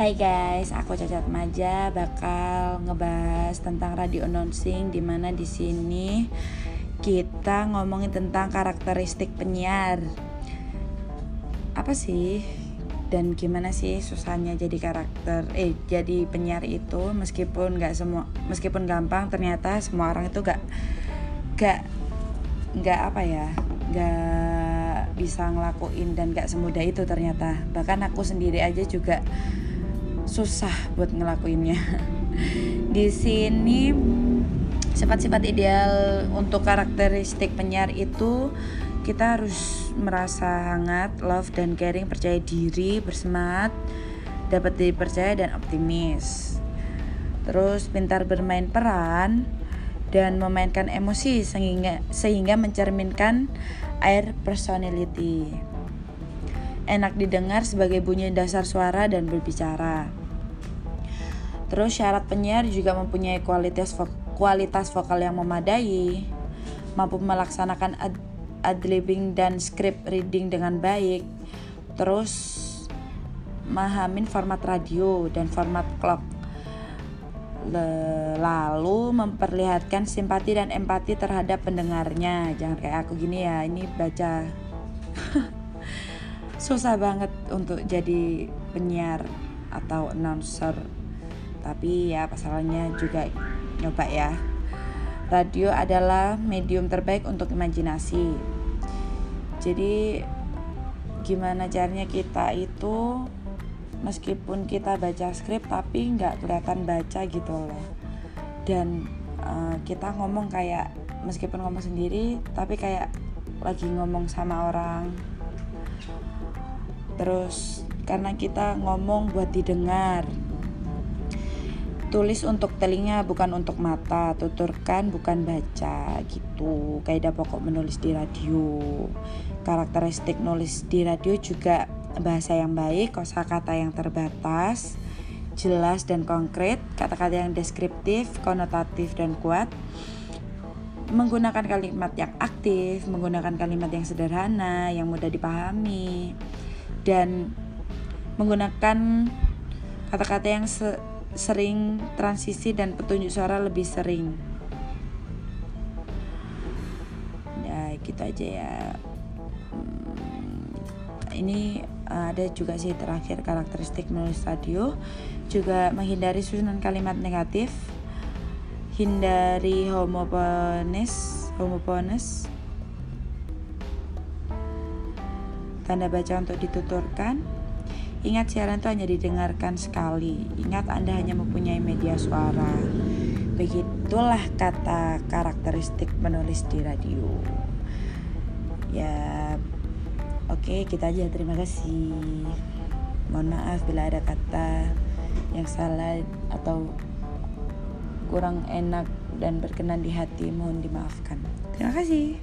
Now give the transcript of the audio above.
Hai guys, aku Cacat Maja bakal ngebahas tentang radio announcing di mana di sini kita ngomongin tentang karakteristik penyiar. Apa sih dan gimana sih susahnya jadi karakter eh jadi penyiar itu meskipun nggak semua meskipun gampang ternyata semua orang itu gak gak nggak apa ya nggak bisa ngelakuin dan gak semudah itu ternyata bahkan aku sendiri aja juga susah buat ngelakuinnya. Di sini sifat-sifat ideal untuk karakteristik penyiar itu kita harus merasa hangat, love dan caring, percaya diri, bersemangat, dapat dipercaya dan optimis. Terus pintar bermain peran dan memainkan emosi sehingga sehingga mencerminkan air personality. Enak didengar sebagai bunyi dasar suara dan berbicara Terus syarat penyiar juga mempunyai kualitas vo kualitas vokal yang memadai, mampu melaksanakan ad adlibbing dan script reading dengan baik. Terus mahamin format radio dan format clock. Lalu memperlihatkan simpati dan empati terhadap pendengarnya. Jangan kayak aku gini ya, ini baca susah banget untuk jadi penyiar atau announcer. Tapi ya pasalnya juga nyoba ya. Radio adalah medium terbaik untuk imajinasi. Jadi gimana caranya kita itu meskipun kita baca skrip tapi nggak kelihatan baca gitu loh. Dan uh, kita ngomong kayak meskipun ngomong sendiri tapi kayak lagi ngomong sama orang terus karena kita ngomong buat didengar. Tulis untuk telinga bukan untuk mata tuturkan bukan baca gitu. Kaidah pokok menulis di radio. Karakteristik nulis di radio juga bahasa yang baik kosakata yang terbatas jelas dan konkret kata-kata yang deskriptif konotatif dan kuat. Menggunakan kalimat yang aktif menggunakan kalimat yang sederhana yang mudah dipahami dan menggunakan kata-kata yang se sering transisi dan petunjuk suara lebih sering. Ya gitu aja ya. Hmm, ini ada juga sih terakhir karakteristik menulis radio juga menghindari susunan kalimat negatif hindari homopones homopones tanda baca untuk dituturkan Ingat siaran itu hanya didengarkan sekali. Ingat Anda hanya mempunyai media suara. Begitulah kata karakteristik menulis di radio. Ya, oke okay, kita aja. Terima kasih. Mohon maaf bila ada kata yang salah atau kurang enak dan berkenan di hati. Mohon dimaafkan. Terima kasih.